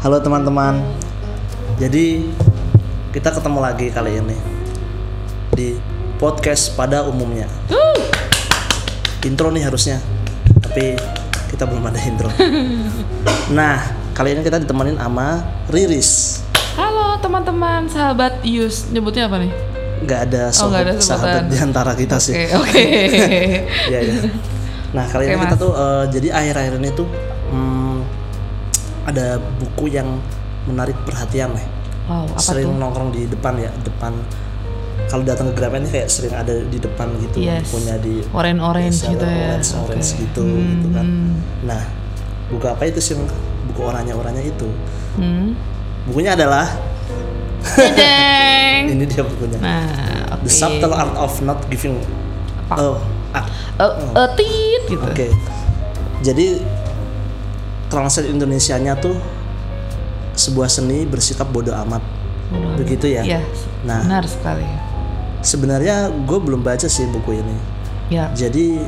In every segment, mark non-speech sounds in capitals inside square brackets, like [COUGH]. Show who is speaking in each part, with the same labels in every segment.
Speaker 1: Halo teman-teman. Jadi kita ketemu lagi kali ini di podcast pada umumnya. Intro nih harusnya, tapi kita belum ada intro. [LAUGHS] nah kali ini kita ditemenin sama Riris.
Speaker 2: Halo teman-teman, sahabat Yus. Nyebutnya apa nih?
Speaker 1: Nggak ada
Speaker 2: Oh,
Speaker 1: sahabat,
Speaker 2: nggak ada
Speaker 1: sahabat di antara kita sih.
Speaker 2: Oke, oke. [LAUGHS]
Speaker 1: Iya iya. Nah kali ini
Speaker 2: Oke,
Speaker 1: kita
Speaker 2: Mas.
Speaker 1: tuh eh, jadi akhir-akhir ini tuh ada buku yang menarik perhatian nih.
Speaker 2: Wow, apa
Speaker 1: sering
Speaker 2: tuh?
Speaker 1: nongkrong di depan ya depan kalau datang ke Gramet ini kayak sering ada di depan gitu
Speaker 2: Yes.
Speaker 1: punya di
Speaker 2: Orange orange
Speaker 1: biasa
Speaker 2: gitu ya.
Speaker 1: orange orange gitu gitu kan
Speaker 2: Hmm.
Speaker 1: nah buku apa itu sih buku oranye oranye itu
Speaker 2: Hmm.
Speaker 1: bukunya adalah [LAUGHS] ini dia bukunya
Speaker 2: Nah, oke.
Speaker 1: The Subtle Art of Not Giving
Speaker 2: Apa?
Speaker 1: oh ah,
Speaker 2: Eh, eh, tit gitu.
Speaker 1: oke jadi translate Indonesianya tuh sebuah seni bersikap bodoh amat
Speaker 2: amat.
Speaker 1: begitu ya
Speaker 2: Iya,
Speaker 1: Nah.
Speaker 2: benar sekali.
Speaker 1: sebenarnya gue belum baca sih buku ini
Speaker 2: Ya.
Speaker 1: jadi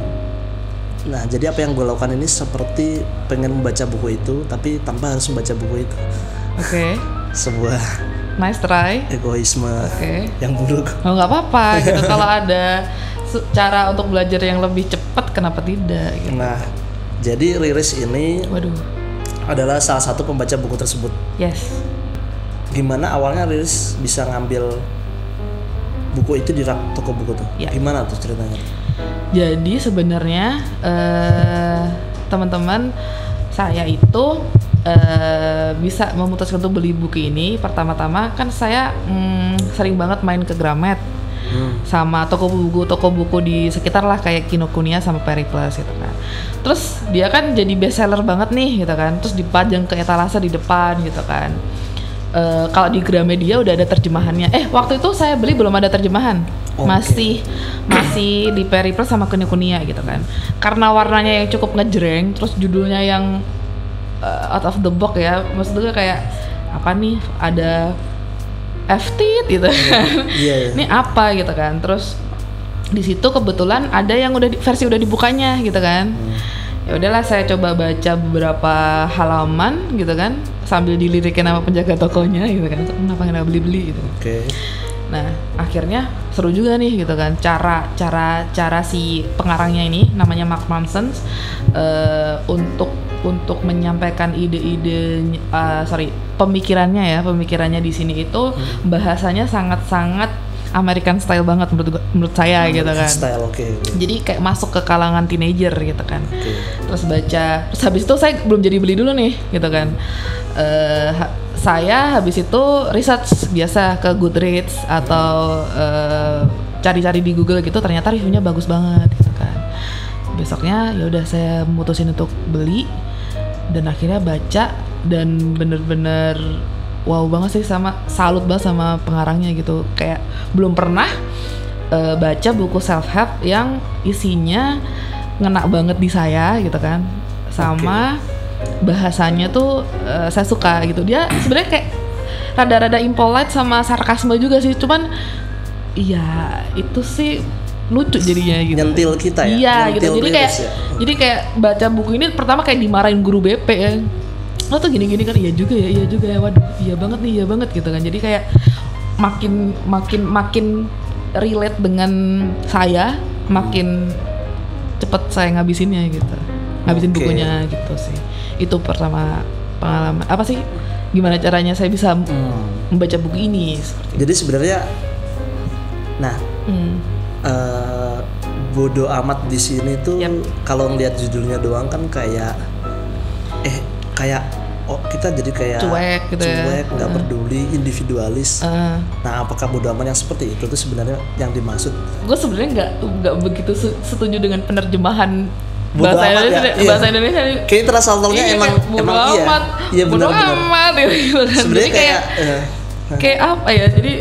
Speaker 1: nah jadi apa yang gue lakukan ini seperti pengen membaca buku itu tapi tanpa harus membaca buku itu
Speaker 2: Oke. [LAUGHS]
Speaker 1: sebuah
Speaker 2: Nice try.
Speaker 1: egoisme
Speaker 2: Oke.
Speaker 1: yang buruk [LAUGHS]
Speaker 2: Oh nggak apa-apa gitu kalau ada cara untuk belajar yang lebih cepat kenapa tidak gitu.
Speaker 1: nah jadi Riris ini
Speaker 2: Waduh.
Speaker 1: Adalah salah satu pembaca buku tersebut
Speaker 2: Yes.
Speaker 1: gimana awalnya Riris bisa ngambil buku itu di rak toko buku tuh
Speaker 2: Ya.
Speaker 1: gimana tuh ceritanya
Speaker 2: Jadi sebenarnya eh, teman-teman saya itu eh, bisa memutuskan untuk beli buku ini. Pertama-tama kan saya mm, sering banget main ke Gramet
Speaker 1: Hmm.
Speaker 2: sama toko buku toko buku di sekitar lah kayak Kinokuniya sama Periplus gitu kan. Terus dia kan jadi best seller banget nih gitu kan. Terus dipajang ke etalase di depan gitu kan. Eh, kalau di Gramedia udah ada terjemahannya. Eh waktu itu saya beli belum ada terjemahan.
Speaker 1: Oke.
Speaker 2: Masih masih di Periplus sama Kinokuniya gitu kan. Karena warnanya yang cukup ngejreng, terus judulnya yang uh, out of the box ya. Maksudnya kayak apa nih? Ada FT gitu kan. [LAUGHS]
Speaker 1: iya iya
Speaker 2: Ini apa gitu kan. Terus di situ kebetulan ada yang udah di- versi udah dibukanya gitu kan. Ya udahlah saya coba baca beberapa halaman gitu kan sambil dilirikin sama penjaga tokonya gitu kan. Kenapa nggak beli-beli gitu.
Speaker 1: oke
Speaker 2: Nah, akhirnya seru juga nih gitu kan. Cara cara cara si pengarangnya ini namanya Mark Manson eh, untuk untuk menyampaikan ide-ide eh, sorry, pemikirannya ya, pemikirannya di sini itu bahasanya sangat-sangat American style banget menurut gua- menurut saya gitu kan.
Speaker 1: style oke
Speaker 2: Jadi kayak masuk ke kalangan teenager gitu kan.
Speaker 1: Oke.
Speaker 2: Terus baca terus habis itu saya belum jadi beli dulu nih gitu kan. Ha- saya habis itu research biasa ke Goodreads atau eh, cari-cari di Google gitu ternyata reviewnya bagus banget gitu kan. Besoknya ya udah saya mutusin untuk beli dan akhirnya baca dan bener-bener wow banget sih sama salut banget sama pengarangnya gitu kayak belum pernah eh, baca buku self help yang isinya ngena banget di saya gitu kan sama bahasanya tuh eh, saya suka gitu dia sebenarnya kayak rada-rada impolite sama sarkasme juga sih cuman iya itu sih lucu jadinya gitu
Speaker 1: nyentil kita ya
Speaker 2: Iya gitu. Jadi kayak
Speaker 1: ya?
Speaker 2: jadi kayak baca buku ini pertama kayak dimarahin guru BP ya. Lo tuh gini-gini kan iya juga ya, iya juga ya. Waduh, iya banget nih, iya banget gitu kan. Jadi kayak makin makin makin relate dengan saya, makin cepet saya ngabisinnya gitu. Ngabisin
Speaker 1: Oke.
Speaker 2: bukunya gitu sih. Itu pertama pengalaman. Apa sih? Gimana caranya saya bisa
Speaker 1: Hmm.
Speaker 2: membaca buku ini seperti
Speaker 1: Jadi sebenarnya, nah
Speaker 2: Hmm.
Speaker 1: eh bodoh amat di sini tuh
Speaker 2: Yap.
Speaker 1: kalau ngeliat judulnya doang kan kayak eh kayak oh kita jadi kayak
Speaker 2: Cuek gitu ya.
Speaker 1: cuek nggak
Speaker 2: Heeh.
Speaker 1: peduli individualis.
Speaker 2: Eh,
Speaker 1: Nah apakah bodoh amat yang seperti itu tuh sebenarnya yang dimaksud?
Speaker 2: gue sebenarnya nggak nggak begitu se- setuju dengan penerjemahan
Speaker 1: Bodo
Speaker 2: bahasa
Speaker 1: amat
Speaker 2: Indonesia
Speaker 1: ya, iya.
Speaker 2: bahasa Indonesia
Speaker 1: Kayaknya translatornya
Speaker 2: Iya,
Speaker 1: emang
Speaker 2: kayak bodo
Speaker 1: emang iya.
Speaker 2: amat
Speaker 1: Iya
Speaker 2: bodo
Speaker 1: benar-benar.
Speaker 2: amat gitu kan
Speaker 1: Sebenarnya
Speaker 2: jadi kayak
Speaker 1: kayak eh,
Speaker 2: kayak apa ya jadi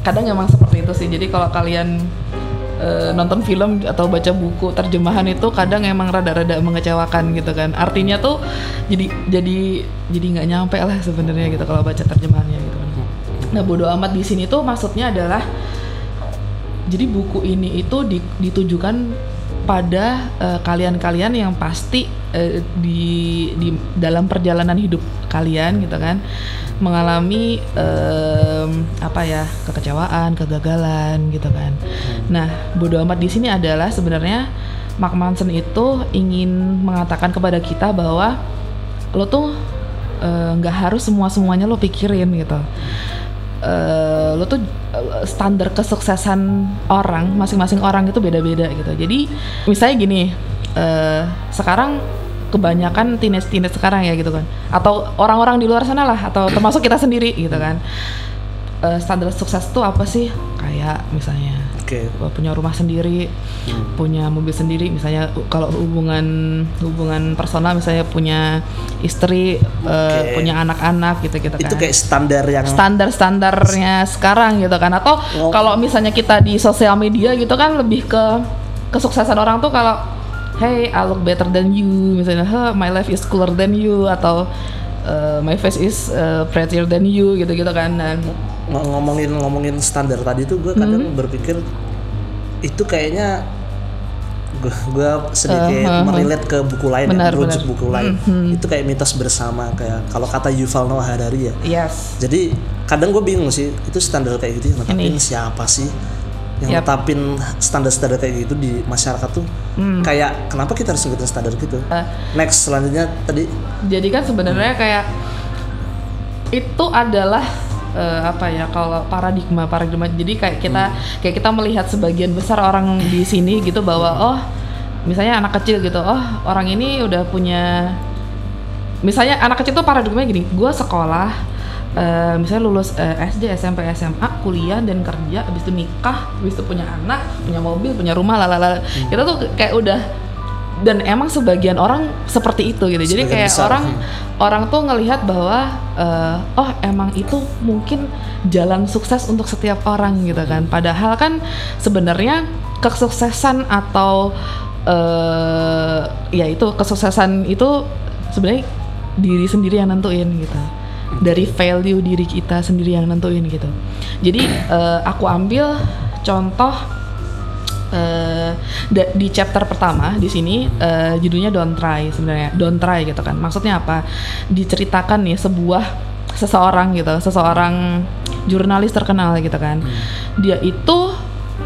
Speaker 2: kadang emang seperti itu sih jadi kalau kalian eh, nonton film atau baca buku terjemahan itu kadang emang rada-rada mengecewakan gitu kan. Artinya tuh jadi jadi jadi nggak nyampe lah sebenarnya gitu kalau baca terjemahannya gitu kan. Nah bodo amat di sini tuh maksudnya adalah jadi buku ini itu di- ditujukan pada eh, kalian-kalian yang pasti eh, di di dalam perjalanan hidup kalian gitu kan mengalami em, apa ya kekecewaan, kegagalan gitu kan. Nah, bodoh amat di sini adalah sebenarnya Mark Manson itu ingin mengatakan kepada kita bahwa lo tuh eh, nggak harus semua semuanya lo pikirin gitu. Eh, lo tuh eh, standar kesuksesan orang masing-masing orang itu beda-beda gitu. Jadi misalnya gini, eh, sekarang kebanyakan teenage teenage sekarang ya gitu kan, atau orang-orang di luar sana lah, atau termasuk kita sendiri gitu kan. Eh, standar sukses tuh apa sih? Kayak misalnya
Speaker 1: Oke.
Speaker 2: punya rumah sendiri,
Speaker 1: Hmm.
Speaker 2: punya mobil sendiri, misalnya kalau hubungan hubungan personal misalnya punya istri, eh,
Speaker 1: Oke.
Speaker 2: punya anak-anak gitu-gitu kan
Speaker 1: Itu kayak standar yang
Speaker 2: standar-standarnya sekarang gitu kan atau
Speaker 1: Oh.
Speaker 2: kalau misalnya kita di sosial media gitu kan lebih ke kesuksesan orang tuh kalau hey I look better than you misalnya huh, my life is cooler than you atau uh, my face is uh, prettier than you gitu-gitu kan dan
Speaker 1: ng- ngomongin ngomongin standar tadi tuh gue kadang
Speaker 2: Hmm.
Speaker 1: berpikir itu kayaknya gue sedikit
Speaker 2: Uh, uh,
Speaker 1: merelate ke buku lain
Speaker 2: Benar,
Speaker 1: ya, merujuk
Speaker 2: benar.
Speaker 1: buku lain
Speaker 2: Mhm.
Speaker 1: itu kayak mitos bersama kayak kalau kata Yuval Noah Harari ya
Speaker 2: yes
Speaker 1: jadi kadang gue bingung sih itu standar kayak gitu netapin
Speaker 2: Ini.
Speaker 1: siapa sih yang
Speaker 2: Yap.
Speaker 1: netapin standar-standar kayak gitu di masyarakat tuh
Speaker 2: Hmm.
Speaker 1: kayak kenapa kita harus ngikutin standar gitu?
Speaker 2: Eh,
Speaker 1: next selanjutnya tadi.
Speaker 2: Jadi kan sebenarnya kayak itu adalah eh, apa ya kalau paradigma paradigma. Jadi kayak kita kayak kita melihat sebagian besar orang di sini gitu bahwa oh misalnya anak kecil gitu oh orang ini udah punya misalnya anak kecil tuh paradigmanya gini gue sekolah eh, misalnya lulus eh, SD SMP SMA kuliah dan kerja habis itu nikah habis itu punya anak punya mobil punya rumah lalala kita tuh kayak udah dan emang sebagian orang seperti itu gitu. Jadi
Speaker 1: Sebagian
Speaker 2: kayak
Speaker 1: besar,
Speaker 2: orang
Speaker 1: hmm.
Speaker 2: orang tuh ngelihat bahwa eh, oh emang itu mungkin jalan sukses untuk setiap orang gitu kan. Padahal kan sebenarnya kesuksesan atau eh ya itu kesuksesan itu sebenarnya diri sendiri yang nentuin gitu dari value diri kita sendiri yang nentuin gitu. Jadi eh, aku ambil contoh da- di chapter pertama di sini eh, judulnya don't try sebenarnya. Don't try gitu kan. Maksudnya apa? Diceritakan nih sebuah seseorang gitu seseorang jurnalis terkenal gitu kan. Dia itu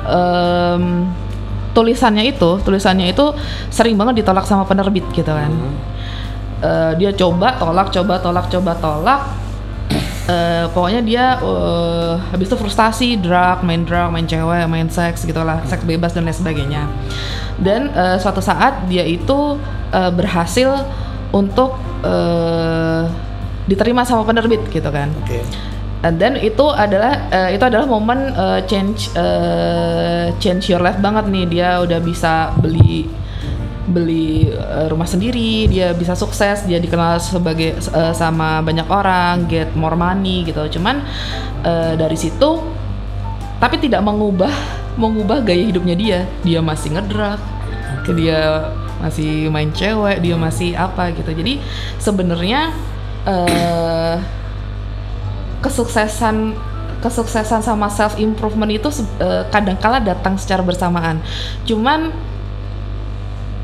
Speaker 2: em, tulisannya itu tulisannya itu sering banget ditolak sama penerbit gitu kan Eh, dia coba tolak coba tolak coba tolak. [CLEARS THROAT] Eh, pokoknya dia eh, habis itu frustasi drug main drug main cewek main seks gitulah seks bebas dan lain sebagainya. Dan eh, suatu saat dia itu eh, berhasil untuk eh, diterima sama penerbit gitu kan.
Speaker 1: Oke.
Speaker 2: And then itu adalah eh, itu adalah momen eh, change eh, change your life banget nih. Dia udah bisa beli beli eh, rumah sendiri dia bisa sukses dia dikenal sebagai eh, sama banyak orang get more money gitu. Cuman eh, dari situ tapi tidak mengubah mengubah gaya hidupnya dia. Dia masih ngedrak dia masih main cewek dia masih apa gitu. Jadi sebenarnya eh kesuksesan kesuksesan sama self improvement itu eh, kadangkala datang secara bersamaan. Cuman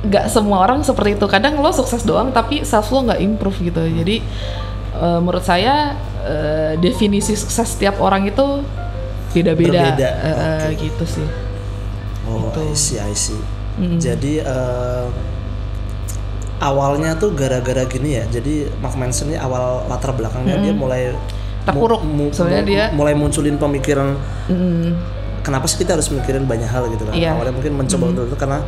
Speaker 2: nggak semua orang seperti itu. Kadang lo sukses doang tapi self lo nggak improve gitu. Jadi eh, menurut saya eh, definisi sukses setiap orang itu beda-beda.
Speaker 1: Berbeda.
Speaker 2: Eh,
Speaker 1: Oke.
Speaker 2: gitu sih.
Speaker 1: Oh,
Speaker 2: Gitu.
Speaker 1: I see, I see.
Speaker 2: Mm.
Speaker 1: Jadi eh, awalnya tuh gara-gara gini ya. Jadi Mark Manson ini awal latar belakangnya dia mulai
Speaker 2: Terpuruk. Sebenarnya dia-
Speaker 1: mulai munculin pemikiran
Speaker 2: Mm.
Speaker 1: kenapa sih kita harus mikirin banyak hal gitu kan.
Speaker 2: Iya.
Speaker 1: Awalnya mungkin mencoba untuk itu karena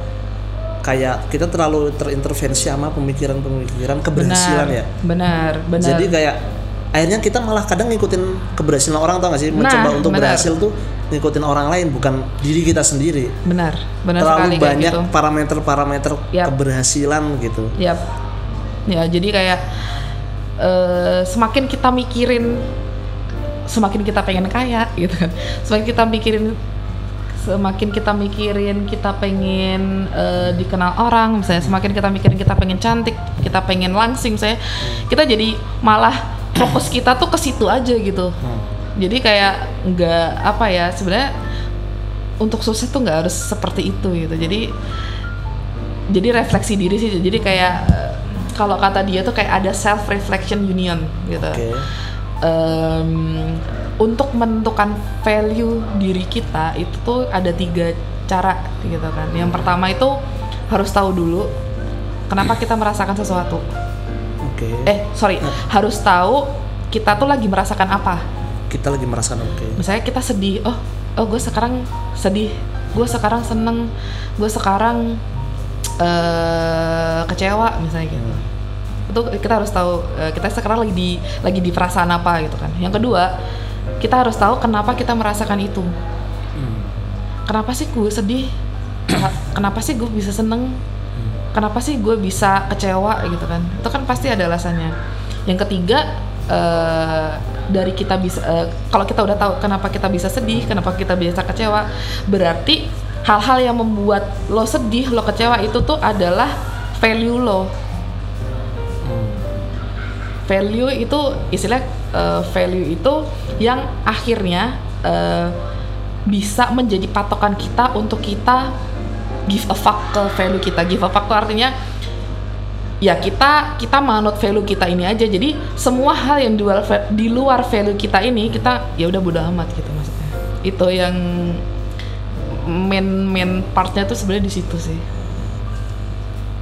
Speaker 1: kayak kita terlalu terintervensi sama pemikiran-pemikiran keberhasilan
Speaker 2: benar,
Speaker 1: ya.
Speaker 2: Benar, benar.
Speaker 1: Jadi kayak akhirnya kita malah kadang ngikutin keberhasilan orang tau gak sih? Mencoba
Speaker 2: Nah,
Speaker 1: untuk
Speaker 2: benar.
Speaker 1: berhasil tuh ngikutin orang lain bukan diri kita sendiri.
Speaker 2: benar, benar
Speaker 1: terlalu
Speaker 2: sekali
Speaker 1: banyak
Speaker 2: gitu.
Speaker 1: parameter-parameter
Speaker 2: Yap.
Speaker 1: keberhasilan gitu.
Speaker 2: Yap. Ya, jadi kayak eh, semakin kita mikirin semakin kita pengen kaya gitu kan. Semakin kita mikirin semakin kita mikirin kita pengen eh, dikenal orang misalnya semakin kita mikirin kita pengen cantik kita pengen langsing saya kita jadi malah fokus kita tuh ke situ aja gitu
Speaker 1: Hmm.
Speaker 2: jadi kayak nggak apa ya sebenarnya untuk sukses tuh nggak harus seperti itu gitu jadi jadi refleksi diri sih jadi kayak kalau kata dia tuh kayak ada self reflection union gitu.
Speaker 1: Oke.
Speaker 2: Em, untuk menentukan value diri kita itu tuh ada tiga cara gitu kan. Yang pertama itu harus tahu dulu kenapa kita merasakan sesuatu.
Speaker 1: Oke.
Speaker 2: Eh sorry, harus tahu kita tuh lagi merasakan apa.
Speaker 1: Kita lagi merasakan oke.
Speaker 2: Misalnya kita sedih, oh oh gue sekarang sedih, gue sekarang seneng, gue sekarang eh kecewa misalnya gitu. Itu kita harus tahu eh, kita sekarang lagi di lagi di perasaan apa gitu kan. Yang kedua, kita harus tahu kenapa kita merasakan itu.
Speaker 1: Hmm.
Speaker 2: Kenapa sih gue sedih? Kena- Kenapa sih gue bisa seneng? Kenapa sih gue bisa kecewa gitu kan? Itu kan pasti ada alasannya. Yang ketiga eh, dari kita bisa eh, kalau kita udah tahu kenapa kita bisa sedih, kenapa kita bisa kecewa, berarti hal-hal yang membuat lo sedih, lo kecewa itu tuh adalah value lo. Value itu istilah eh, value itu yang akhirnya eh, bisa menjadi patokan kita untuk kita give a fuck ke value kita. Give a fuck tuh artinya ya kita kita manut value kita ini aja. Jadi semua hal yang di luar di luar value kita ini kita ya udah bodo amat gitu maksudnya. Itu yang main main partnya tuh sebenarnya di situ sih.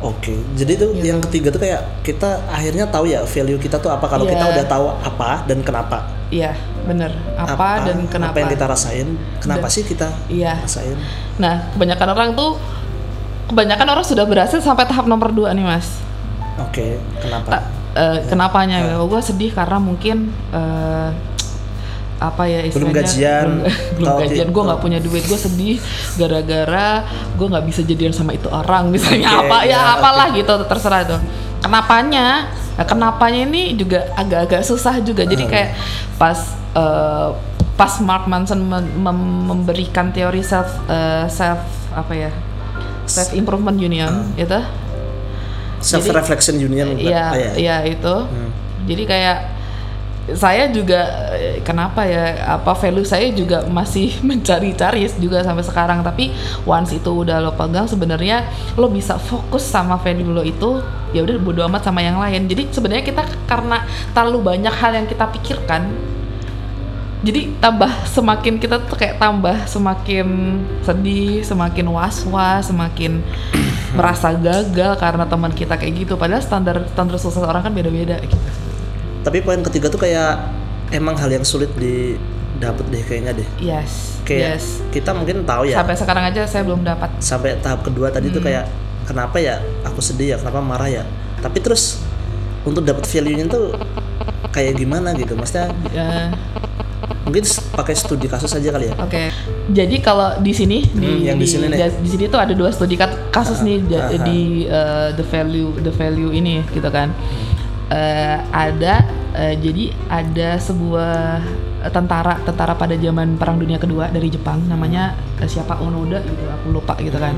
Speaker 1: Oke, jadi tuh
Speaker 2: Gitu.
Speaker 1: yang ketiga tuh kayak kita akhirnya tahu ya value kita tuh apa kalau
Speaker 2: Iya.
Speaker 1: kita udah tahu apa dan kenapa.
Speaker 2: Iya, bener. Apa, dan kenapa?
Speaker 1: Apa yang kita rasain? Kenapa
Speaker 2: Dan-
Speaker 1: sih kita
Speaker 2: Iya.
Speaker 1: rasain?
Speaker 2: Nah, kebanyakan orang tuh kebanyakan orang sudah berhasil sampai tahap nomor dua nih, Mas.
Speaker 1: Oke, kenapa?
Speaker 2: Ta- eh, kenapanya?
Speaker 1: Nah.
Speaker 2: Oh, gue sedih karena mungkin eh, apa ya
Speaker 1: Belum
Speaker 2: istilahnya
Speaker 1: gajian,
Speaker 2: belum, belum
Speaker 1: atau
Speaker 2: gajian gue nggak punya duit gue sedih gara-gara gue nggak bisa jadian sama itu orang [LAUGHS] misalnya
Speaker 1: Oke,
Speaker 2: apa ya
Speaker 1: ya,
Speaker 2: apalah gitu terserah tuh kenapanya nah, kenapanya ini juga agak-agak susah juga jadi
Speaker 1: Hmm.
Speaker 2: kayak pas eh, pas Mark Manson mem- mem- memberikan teori self eh, self apa ya self improvement union itu
Speaker 1: Self reflection union. bukan?
Speaker 2: Iya,
Speaker 1: Ah, ya.
Speaker 2: iya itu.
Speaker 1: Hmm.
Speaker 2: Jadi kayak saya juga eh, kenapa ya apa value saya juga masih [LAUGHS] mencari-cari juga sampai sekarang tapi once itu udah lo pegang sebenarnya lo bisa fokus sama value lo itu ya udah bodo amat sama yang lain jadi sebenarnya kita karena terlalu banyak hal yang kita pikirkan jadi tambah [LAUGHS] semakin kita tuh kayak tambah semakin sedih, semakin was-was, semakin [CLEARS THROAT] merasa gagal karena teman kita kayak gitu. Padahal standar standar sukses orang kan beda-beda gitu.
Speaker 1: Tapi poin ketiga tuh kayak emang hal yang sulit didapat deh kayaknya deh.
Speaker 2: Yes,
Speaker 1: Kayak
Speaker 2: yes.
Speaker 1: kita mungkin tahu ya
Speaker 2: Sampai sekarang aja saya belum dapat.
Speaker 1: sampai tahap kedua tadi tuh
Speaker 2: Hmm.
Speaker 1: kayak kenapa ya aku sedih ya kenapa marah ya tapi terus untuk dapat value-nya tuh kayak gimana gitu maksudnya
Speaker 2: Ya,
Speaker 1: mungkin pakai studi kasus aja kali ya
Speaker 2: Oke. Jadi kalau di sini di
Speaker 1: Hmm, yang di sini nih.
Speaker 2: di sini tuh ada dua studi kasus nih ja-
Speaker 1: ah, ah.
Speaker 2: di eh, the value the value ini gitu kan.
Speaker 1: Hmm.
Speaker 2: Eh, ada eh, jadi ada sebuah eh, tentara tentara pada zaman Perang Dunia Kedua dari Jepang namanya eh, siapa Onoda gitu aku lupa gitu kan.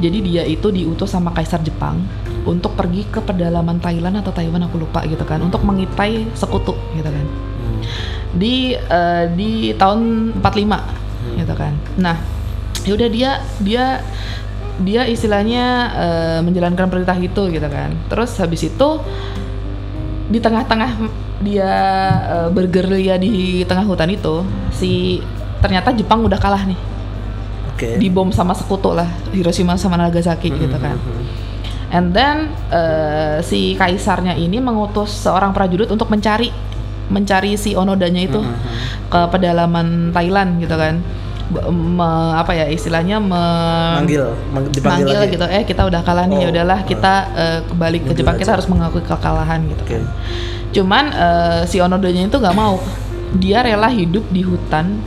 Speaker 2: Jadi dia itu diutus sama kaisar Jepang untuk pergi ke pedalaman Thailand atau Taiwan aku lupa gitu kan untuk mengitai sekutu gitu kan
Speaker 1: Hmm.
Speaker 2: di eh, di tahun 45 gitu kan. Nah, yaudah dia dia dia istilahnya eh, menjalankan perintah itu gitu kan. Terus habis itu di tengah-tengah dia eh, bergerilya di tengah hutan itu, si ternyata Jepang udah kalah nih.
Speaker 1: oke
Speaker 2: Dibom sama sekutu lah, Hiroshima sama Nagasaki gitu kan. And then eh, si kaisarnya ini mengutus seorang prajurit untuk mencari mencari si Onodanya itu ke pedalaman Thailand gitu kan. Me- apa ya istilahnya me-
Speaker 1: manggil mang- dipanggil
Speaker 2: manggil
Speaker 1: lagi.
Speaker 2: gitu. Eh kita udah kalah nih
Speaker 1: Oh,
Speaker 2: ya udahlah kita eh, kembali ke Jepang kita harus mengakui kekalahan gitu
Speaker 1: oke.
Speaker 2: kan. Cuman eh, si Onodanya itu nggak mau. Dia rela hidup di hutan,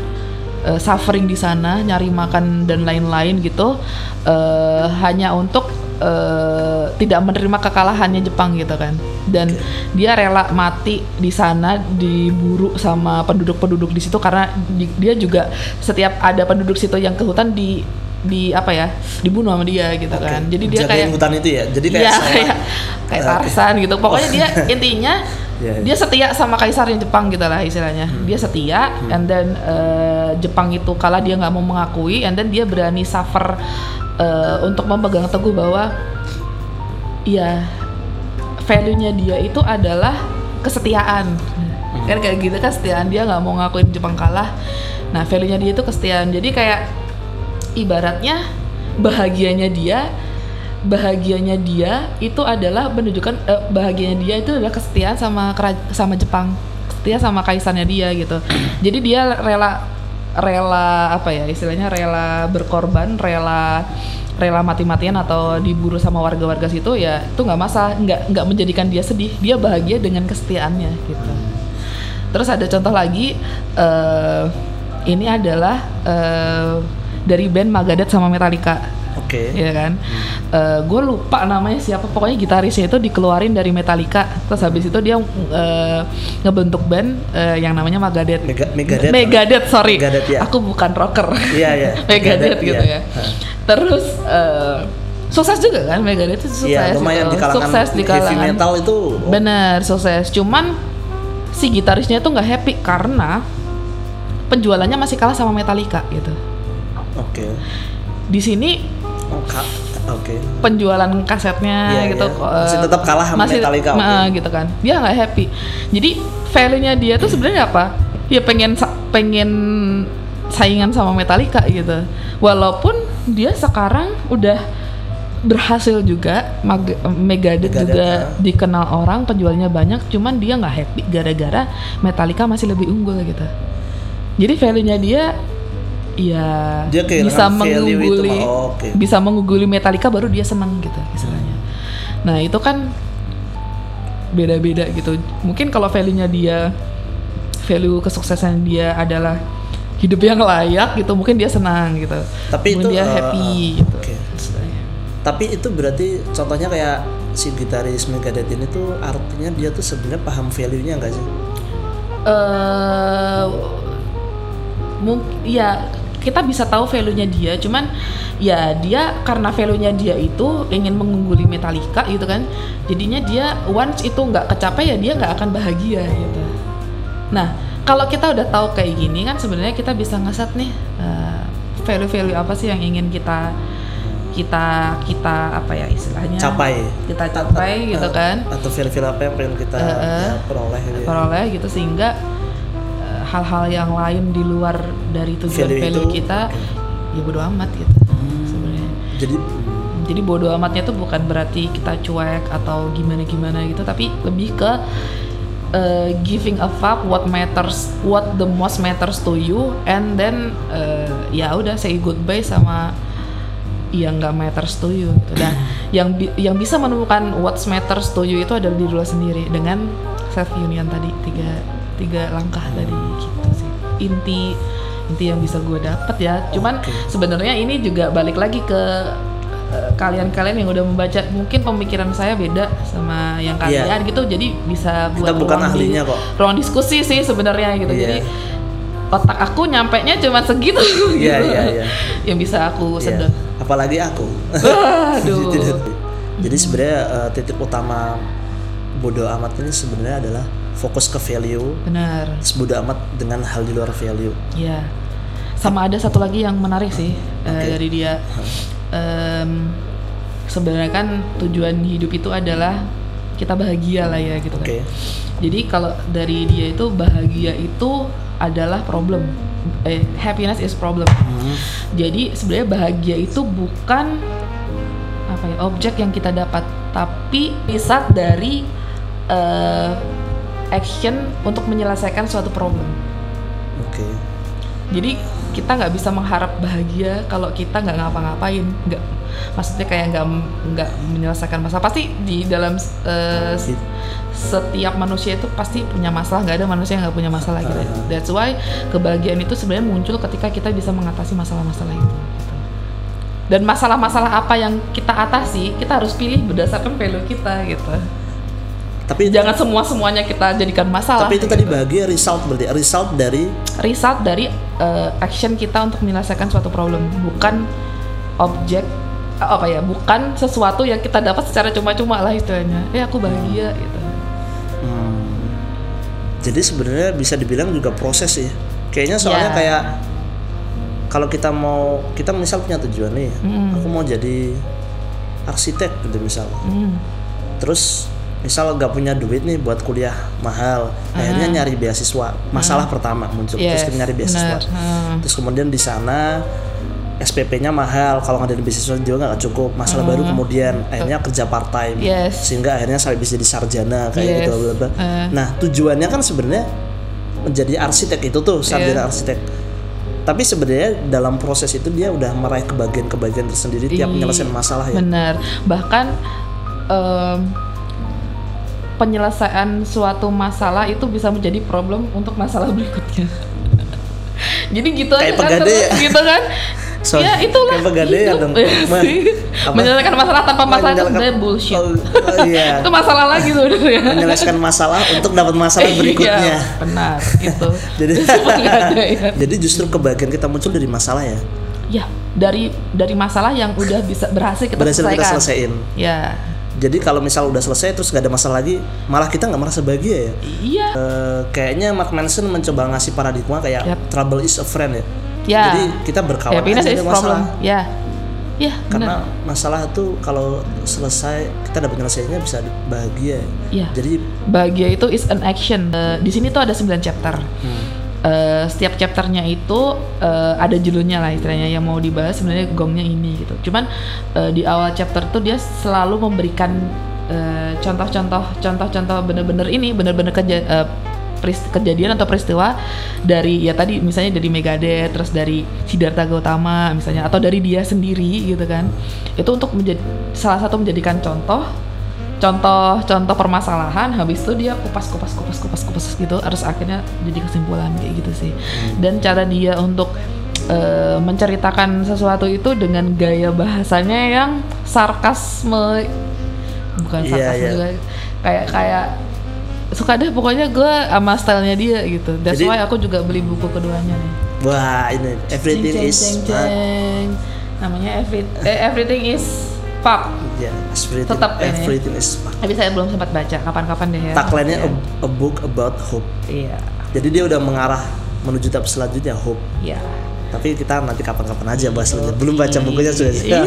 Speaker 2: eh, suffering di sana, nyari makan dan lain-lain gitu, eh, hanya untuk eh, tidak menerima kekalahannya Jepang gitu kan. Dan dia rela mati di sana, diburu sama penduduk-penduduk di situ karena di- dia juga setiap ada penduduk situ yang ke hutan di di apa ya dibunuh sama dia gitu
Speaker 1: Oke.
Speaker 2: kan. Jadi dia
Speaker 1: Jagain
Speaker 2: kayak
Speaker 1: hutan itu ya jadi kayak
Speaker 2: Iya,
Speaker 1: sama-
Speaker 2: kayak kayak
Speaker 1: Oke.
Speaker 2: Tarsan gitu. Pokoknya dia [LAUGHS] intinya
Speaker 1: Iya, iya.
Speaker 2: dia setia sama kaisarnya Jepang gitu lah istilahnya.
Speaker 1: Hmm.
Speaker 2: Dia setia, and then eh, Jepang itu kalah dia nggak mau mengakui, and then dia berani suffer eh, untuk memegang teguh bahwa ya value-nya dia itu adalah kesetiaan. Kan kayak gitu kan kesetiaan dia nggak mau ngakuin Jepang kalah. Nah value-nya dia itu kesetiaan. Jadi kayak ibaratnya bahagianya dia bahagianya dia itu adalah menunjukkan eh, bahagianya dia itu adalah kesetiaan sama sama Jepang setia sama kaisarnya dia gitu. Jadi dia rela rela apa ya istilahnya rela berkorban rela rela mati-matian atau diburu sama warga-warga situ ya itu nggak masalah nggak nggak menjadikan dia sedih. Dia bahagia dengan kesetiaannya gitu. Terus ada contoh lagi eh, ini adalah eh, dari band Megadeth sama Metallica
Speaker 1: Oke.
Speaker 2: ya kan gue lupa namanya siapa pokoknya gitarisnya itu dikeluarin dari Metallica terus habis itu dia eh, ngebentuk band eh, yang namanya Megadeth
Speaker 1: Mega- Megadeth.
Speaker 2: Megadeth sorry
Speaker 1: Megadeth, ya.
Speaker 2: aku bukan rocker
Speaker 1: Iya, iya. [LAUGHS]
Speaker 2: Megadeth
Speaker 1: Megadeth,
Speaker 2: gitu
Speaker 1: iya.
Speaker 2: ya terus eh, sukses juga kan Megadeth itu sukses
Speaker 1: Iya, lumayan
Speaker 2: gitu.
Speaker 1: di kalangan
Speaker 2: sukses di
Speaker 1: heavy
Speaker 2: kalangan
Speaker 1: metal itu.
Speaker 2: Bener, sukses. Cuman si gitarisnya tuh nggak happy karena penjualannya masih kalah sama Metallica gitu.
Speaker 1: Oke.
Speaker 2: Di sini
Speaker 1: Ka- Oke.
Speaker 2: penjualan kasetnya
Speaker 1: Iya,
Speaker 2: gitu kok,
Speaker 1: Masih
Speaker 2: eh,
Speaker 1: tetap kalah sama
Speaker 2: masih-
Speaker 1: Metallica, oke.
Speaker 2: nah, gitu kan. Dia nggak happy. Jadi value-nya dia tuh sebenarnya apa? Ya pengen pengen saingan sama Metallica gitu. Walaupun dia sekarang udah berhasil juga Mag- Megadeth,
Speaker 1: Megadeth,
Speaker 2: juga
Speaker 1: ah.
Speaker 2: dikenal orang penjualnya banyak cuman dia nggak happy gara-gara Metallica masih lebih unggul gitu jadi value-nya dia ya
Speaker 1: Dia kehilangan
Speaker 2: bisa
Speaker 1: value itu,
Speaker 2: mengungguli
Speaker 1: oh, oke.
Speaker 2: bisa mengungguli Metallica baru dia senang gitu istilahnya nah itu kan beda-beda gitu mungkin kalau value-nya dia value kesuksesan dia adalah hidup yang layak gitu mungkin dia senang gitu
Speaker 1: Tapi
Speaker 2: Mungkin
Speaker 1: itu,
Speaker 2: dia
Speaker 1: eh,
Speaker 2: happy
Speaker 1: eh,
Speaker 2: gitu istilahnya.
Speaker 1: Tapi itu berarti contohnya kayak si gitaris Megadeth ini tuh artinya dia tuh sebenarnya paham value-nya enggak sih?
Speaker 2: eh mungkin ya kita bisa tahu value-nya dia cuman ya dia karena value-nya dia itu ingin mengungguli Metallica gitu kan jadinya dia once itu nggak kecapai ya dia nggak akan bahagia gitu nah kalau kita udah tahu kayak gini kan sebenarnya kita bisa ngeset nih eh, value-value apa sih yang ingin kita kita kita apa ya istilahnya
Speaker 1: Capai.
Speaker 2: kita capai gitu
Speaker 1: Eh,
Speaker 2: kan
Speaker 1: Atau value-value apa yang pengen kita
Speaker 2: eh.
Speaker 1: ya, peroleh gitu. ya.
Speaker 2: peroleh gitu sehingga eh, hal-hal yang lain di luar dari tujuan
Speaker 1: Value
Speaker 2: value,
Speaker 1: itu,
Speaker 2: kita
Speaker 1: oke.
Speaker 2: ya bodo amat gitu sebenarnya.
Speaker 1: Jadi
Speaker 2: jadi bodo amatnya tuh bukan berarti kita cuek atau gimana gimana gitu tapi lebih ke eh, giving a fuck what matters what the most matters to you and then eh, ya udah say goodbye sama yang nggak matters to you gitu. Dan [COUGHS] yang bi- yang bisa menemukan what matters to you itu adalah diri lo sendiri dengan self union tadi tiga tiga langkah tadi gitu sih inti inti yang bisa gue dapet ya cuman
Speaker 1: Oke.
Speaker 2: sebenarnya ini juga balik lagi ke eh, kalian-kalian yang udah membaca mungkin pemikiran saya beda sama yang
Speaker 1: Iya.
Speaker 2: kalian gitu jadi bisa
Speaker 1: Kita
Speaker 2: buat
Speaker 1: bukan
Speaker 2: ruang di-
Speaker 1: ahlinya kok.
Speaker 2: ruang diskusi sih sebenarnya gitu
Speaker 1: Iya.
Speaker 2: jadi otak aku nyampe nya cuma segitu [LAUGHS]
Speaker 1: Iya,
Speaker 2: gitu.
Speaker 1: iya, iya.
Speaker 2: yang bisa aku
Speaker 1: Iya.
Speaker 2: sedot
Speaker 1: apalagi aku.
Speaker 2: Aduh. [LAUGHS]
Speaker 1: Jadi- sebenarnya eh, titik utama bodoh amat ini sebenarnya adalah fokus ke value,
Speaker 2: benar
Speaker 1: bodoh amat dengan hal di luar value.
Speaker 2: ya sama ada satu lagi yang menarik sih eh,
Speaker 1: Oke.
Speaker 2: dari dia Em, sebenarnya kan tujuan hidup itu adalah kita bahagia lah ya gitu kan
Speaker 1: Oke.
Speaker 2: jadi kalau dari dia itu bahagia itu adalah problem eh happiness is problem
Speaker 1: Hmm.
Speaker 2: jadi sebenarnya bahagia itu bukan apa ya objek yang kita dapat tapi bisa dari eh, action untuk menyelesaikan suatu problem.
Speaker 1: Oke.
Speaker 2: jadi kita nggak bisa mengharap bahagia kalau kita nggak ngapa-ngapain. Nggak maksudnya kayak nggak nggak menyelesaikan masalah. Pasti di dalam s- setiap manusia itu pasti punya masalah. Nggak ada manusia yang nggak punya masalah gitu.
Speaker 1: Uh-huh.
Speaker 2: that's why kebahagiaan itu sebenarnya muncul ketika kita bisa mengatasi masalah-masalah itu. Gitu. dan masalah-masalah apa yang kita atasi kita harus pilih berdasarkan value kita gitu
Speaker 1: Tapi
Speaker 2: jangan semua semuanya kita jadikan masalah
Speaker 1: tapi itu tadi
Speaker 2: gitu.
Speaker 1: bahagia result berarti result dari
Speaker 2: result dari uh, action kita untuk menyelesaikan suatu problem bukan objek uh, apa ya bukan sesuatu yang kita dapat secara cuma-cuma lah istilahnya eh aku bahagia gitu
Speaker 1: Hmm. Jadi sebenarnya bisa dibilang juga proses ya. Kayaknya soalnya
Speaker 2: Ya.
Speaker 1: kayak kalau kita mau kita misal punya tujuan nih,
Speaker 2: Mm.
Speaker 1: aku mau jadi arsitek gitu misal.
Speaker 2: Hmm,
Speaker 1: Terus misal gak punya duit nih buat kuliah mahal akhirnya nyari beasiswa masalah pertama muncul terus
Speaker 2: Yes,
Speaker 1: kita nyari beasiswa.
Speaker 2: Hmm.
Speaker 1: terus kemudian di sana SPP-nya mahal kalau nggak ada beasiswa juga nggak cukup masalah baru kemudian akhirnya kerja part time.
Speaker 2: Yes.
Speaker 1: sehingga akhirnya sampai bisa jadi sarjana kayak
Speaker 2: Yes.
Speaker 1: gitu bla, bla, nah tujuannya kan sebenarnya menjadi arsitek itu tuh sarjana
Speaker 2: Iya.
Speaker 1: arsitek tapi sebenarnya dalam proses itu dia udah meraih kebahagiaan-kebahagiaan tersendiri tiap menyelesaikan masalah ya
Speaker 2: Benar. Bahkan em, penyelesaian suatu masalah itu bisa menjadi problem untuk masalah [LAUGHS] berikutnya. Jadi gitu
Speaker 1: Kayak
Speaker 2: aja kan terus gitu kan.
Speaker 1: So,
Speaker 2: ya itulah
Speaker 1: dong.
Speaker 2: Ya? Menyelesaikan masalah tanpa masalah itu sebenarnya bullshit.
Speaker 1: Oh, oh, iya. [LAUGHS]
Speaker 2: itu masalah lagi tuh ya.
Speaker 1: menyelesaikan masalah untuk dapat masalah berikutnya
Speaker 2: Iya, benar [LAUGHS] itu.
Speaker 1: Jadi jadi justru kebahagiaan kita muncul dari masalah ya.
Speaker 2: ya dari dari masalah yang udah bisa berhasil kita
Speaker 1: Berhasil kita
Speaker 2: selesaikan.
Speaker 1: selesaiin.
Speaker 2: Ya.
Speaker 1: Jadi kalau misal udah selesai terus gak ada masalah lagi, malah kita nggak merasa bahagia ya.
Speaker 2: Iya.
Speaker 1: Eh, kayaknya Mark Manson mencoba ngasih paradigma kayak
Speaker 2: Yap.
Speaker 1: trouble is a friend ya.
Speaker 2: Ya.
Speaker 1: Jadi kita berkawan
Speaker 2: Happiness
Speaker 1: aja
Speaker 2: is
Speaker 1: dengan
Speaker 2: problem.
Speaker 1: masalah.
Speaker 2: Ya. Ya,
Speaker 1: Karena
Speaker 2: benar.
Speaker 1: masalah tuh kalau selesai kita dapat nyelesainya bisa bahagia.
Speaker 2: Iya.
Speaker 1: Jadi
Speaker 2: Bahagia itu is an action. Eh, di sini tuh ada 9 chapter.
Speaker 1: hmm,
Speaker 2: Eh, setiap chapternya itu eh, ada judulnya lah istilahnya yang mau dibahas sebenarnya gongnya ini gitu. Cuman eh, di awal chapter tuh dia selalu memberikan contoh-contoh contoh-contoh bener-bener ini bener-bener peris- kejadian atau peristiwa dari ya tadi misalnya dari Megadeth terus dari Siddhartha Gautama misalnya atau dari dia sendiri gitu kan. Itu untuk menjadi salah satu menjadikan contoh contoh-contoh permasalahan habis itu dia kupas kupas kupas kupas kupas gitu harus akhirnya jadi kesimpulan kayak gitu sih. Dan cara dia untuk eh, menceritakan sesuatu itu dengan gaya bahasanya yang sarkasme bukan
Speaker 1: Iya,
Speaker 2: sarkasme
Speaker 1: iya.
Speaker 2: juga kayak kayak suka deh pokoknya gue sama stylenya dia gitu. That's
Speaker 1: Jadi-
Speaker 2: why aku juga beli buku keduanya nih.
Speaker 1: Wah ini everything is
Speaker 2: jeng, jeng,
Speaker 1: ah,
Speaker 2: jeng. namanya every, eh, everything is pop
Speaker 1: ya everything,
Speaker 2: Tetap ini.
Speaker 1: everything is
Speaker 2: tapi saya belum sempat baca kapan-kapan deh ya
Speaker 1: tagline-nya
Speaker 2: Iya.
Speaker 1: a, a book about hope.
Speaker 2: iya
Speaker 1: Jadi dia udah mengarah menuju tahap selanjutnya hope.
Speaker 2: iya
Speaker 1: Tapi kita nanti kapan-kapan aja bahas lebih. Belum baca bukunya sudah.
Speaker 2: iya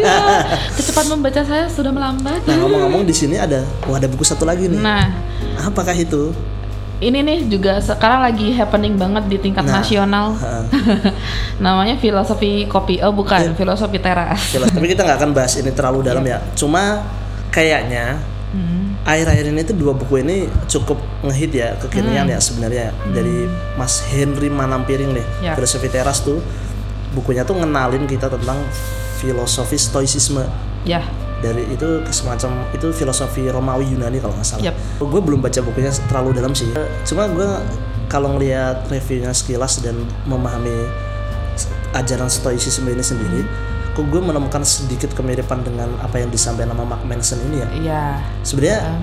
Speaker 2: kecepatan membaca saya sudah melambat
Speaker 1: Nah ngomong-ngomong di sini ada, wah ada buku satu lagi nih.
Speaker 2: nah
Speaker 1: Apakah itu?
Speaker 2: Ini nih juga sekarang lagi happening banget di tingkat
Speaker 1: Nah,
Speaker 2: nasional. [LAUGHS]
Speaker 1: Ha. [LAUGHS]
Speaker 2: namanya filosofi kopi. Oh bukan. Filosofi teras.
Speaker 1: Lah, tapi kita nggak akan bahas ini terlalu dalam ya. Cuma kayaknya
Speaker 2: Hmm.
Speaker 1: akhir-akhir ini tuh dua buku ini cukup ngehit ya kekinian
Speaker 2: Hmm.
Speaker 1: ya sebenarnya. Dari Mas Henry Manampiring nih
Speaker 2: Ya.
Speaker 1: filosofi teras tuh. Bukunya tuh ngenalin kita tentang filosofi stoicisme
Speaker 2: ya
Speaker 1: dari itu semacam itu filosofi Romawi Yunani kalau nggak salah.
Speaker 2: Yap.
Speaker 1: Gue belum baca bukunya terlalu dalam sih. Cuma gue kalau ngelihat reviewnya sekilas dan memahami ajaran stoicisme ini sendiri, kok gue menemukan sedikit kemiripan dengan apa yang disampaikan sama Mark Manson ini ya.
Speaker 2: iya
Speaker 1: Sebenarnya,
Speaker 2: Ah.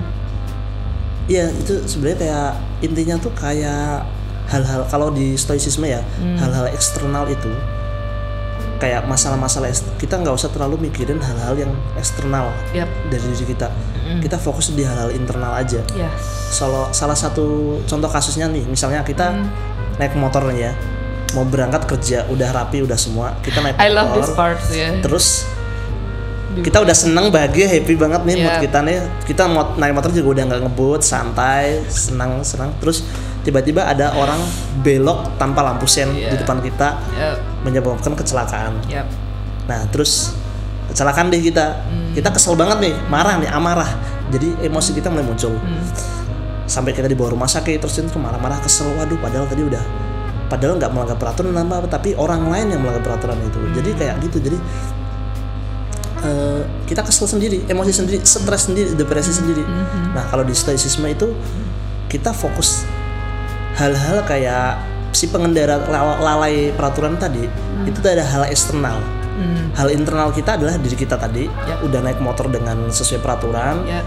Speaker 1: iya itu sebenarnya kayak intinya tuh kayak hal-hal kalau di stoicisme ya,
Speaker 2: Hmm.
Speaker 1: hal-hal eksternal itu kayak masalah-masalah kita nggak usah terlalu mikirin hal-hal yang eksternal
Speaker 2: yap
Speaker 1: dari diri kita.
Speaker 2: Mm.
Speaker 1: Kita fokus di hal-hal internal aja.
Speaker 2: yes
Speaker 1: Kalau salah satu contoh kasusnya nih, misalnya kita
Speaker 2: Mm.
Speaker 1: naik motor nih ya, mau berangkat kerja, udah rapi, udah semua, kita naik
Speaker 2: I
Speaker 1: motor.
Speaker 2: love this part ya
Speaker 1: Terus kita udah seneng, bahagia, happy banget nih mood
Speaker 2: Yeah.
Speaker 1: kita nih. Kita mau naik motor juga udah nggak ngebut, santai, senang, senang. Terus tiba-tiba ada orang belok tanpa lampu sen di
Speaker 2: Yeah.
Speaker 1: depan kita,
Speaker 2: yap
Speaker 1: menyebabkan kecelakaan.
Speaker 2: yap
Speaker 1: Nah terus kecelakaan deh kita,
Speaker 2: Hmm.
Speaker 1: kita kesel banget nih, marah nih, amarah. Jadi emosi kita mulai muncul.
Speaker 2: Hmm.
Speaker 1: Sampai kita dibawa rumah sakit terus itu marah-marah kesel. Waduh, padahal tadi udah, padahal nggak melanggar peraturan apa, tapi orang lain yang melanggar peraturan itu. Jadi
Speaker 2: Hmm.
Speaker 1: kayak gitu. Jadi eh, kita kesel sendiri, emosi sendiri, stres sendiri, depresi
Speaker 2: Hmm.
Speaker 1: sendiri. Nah kalau di stoicisme itu kita fokus hal-hal kayak si pengendara la- lalai peraturan tadi itu tuh ada hal eksternal.
Speaker 2: Hmm.
Speaker 1: Hal internal kita adalah diri kita tadi
Speaker 2: Ya.
Speaker 1: udah naik motor dengan sesuai peraturan,
Speaker 2: ya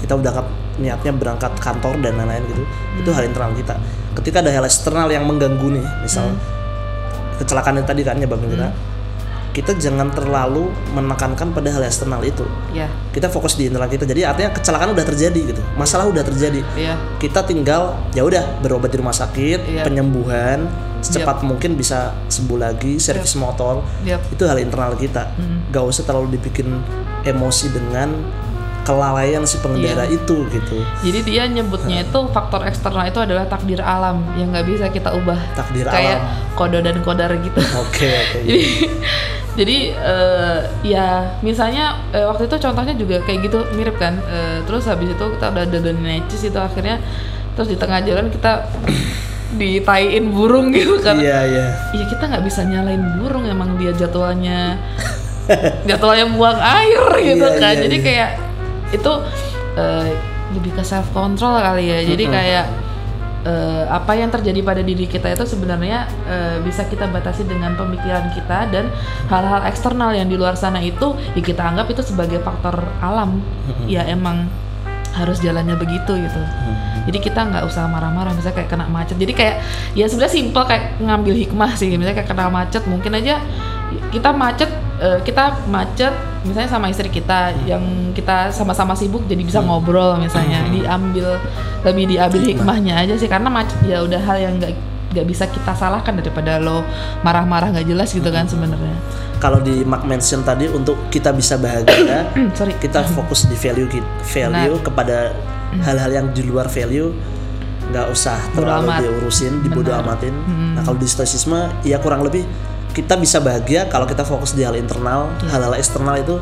Speaker 1: kita udah niatnya berangkat kantor dan lain-lain gitu. Itu hal internal kita. Ketika ada hal eksternal yang mengganggu nih, misal kecelakaan yang tadi kan nyebabin kita, kita jangan terlalu menekankan pada hal eksternal itu.
Speaker 2: ya
Speaker 1: Kita fokus di internal kita. Jadi artinya kecelakaan udah terjadi gitu, masalah udah terjadi.
Speaker 2: ya
Speaker 1: Kita tinggal ya udah berobat di rumah sakit,
Speaker 2: Iya.
Speaker 1: penyembuhan secepat mungkin bisa sembuh lagi, servis motor
Speaker 2: yap
Speaker 1: itu hal internal kita
Speaker 2: Hmm.
Speaker 1: gak usah terlalu dibikin emosi dengan kelalaian si pengendara
Speaker 2: Iya.
Speaker 1: itu gitu
Speaker 2: Jadi dia nyebutnya itu faktor eksternal itu adalah takdir alam yang nggak bisa kita ubah.
Speaker 1: Takdir
Speaker 2: Kayak
Speaker 1: alam.
Speaker 2: kodo dan kodar gitu.
Speaker 1: oke oke [LAUGHS]
Speaker 2: jadi jadi eh, ya misalnya eh, waktu itu contohnya juga kayak gitu mirip kan. Eh, terus habis itu kita udah dadan necis itu akhirnya terus di tengah jalan kita [COUGHS] ditaiin burung gitu kan.
Speaker 1: iya iya
Speaker 2: Iya kita nggak bisa nyalain burung emang dia jadwalnya [LAUGHS] jadwalnya buang air gitu
Speaker 1: Iya,
Speaker 2: kan
Speaker 1: iya,
Speaker 2: jadi
Speaker 1: iya.
Speaker 2: kayak itu eh, lebih ke self control kali ya. Jadi kayak eh, apa yang terjadi pada diri kita itu sebenarnya eh, bisa kita batasi dengan pemikiran kita dan hal-hal eksternal yang di luar sana itu ya kita anggap itu sebagai faktor alam. Ya emang harus jalannya begitu gitu. Jadi kita nggak usah marah-marah misalnya kayak kena macet. Jadi kayak ya sebenarnya simpel kayak ngambil hikmah sih. Misalnya kayak kena macet mungkin aja kita macet eh, kita macet misalnya sama istri kita yang kita sama-sama sibuk jadi bisa ngobrol misalnya diambil lebih diambil hikmahnya aja sih karena macet ya udah hal yang nggak nggak bisa kita salahkan daripada lo marah-marah nggak jelas gitu kan sebenarnya.
Speaker 1: Kalau di Mark mention tadi untuk kita bisa bahagia [CLEARS THROAT]
Speaker 2: sorry.
Speaker 1: kita fokus di value value kepada hal-hal yang di luar value nggak usah
Speaker 2: Bodo
Speaker 1: terlalu
Speaker 2: amat.
Speaker 1: diurusin dibodo amatin. Nah kalau di stoicisme ya kurang lebih kita bisa bahagia kalau kita fokus di hal internal hal-hal eksternal itu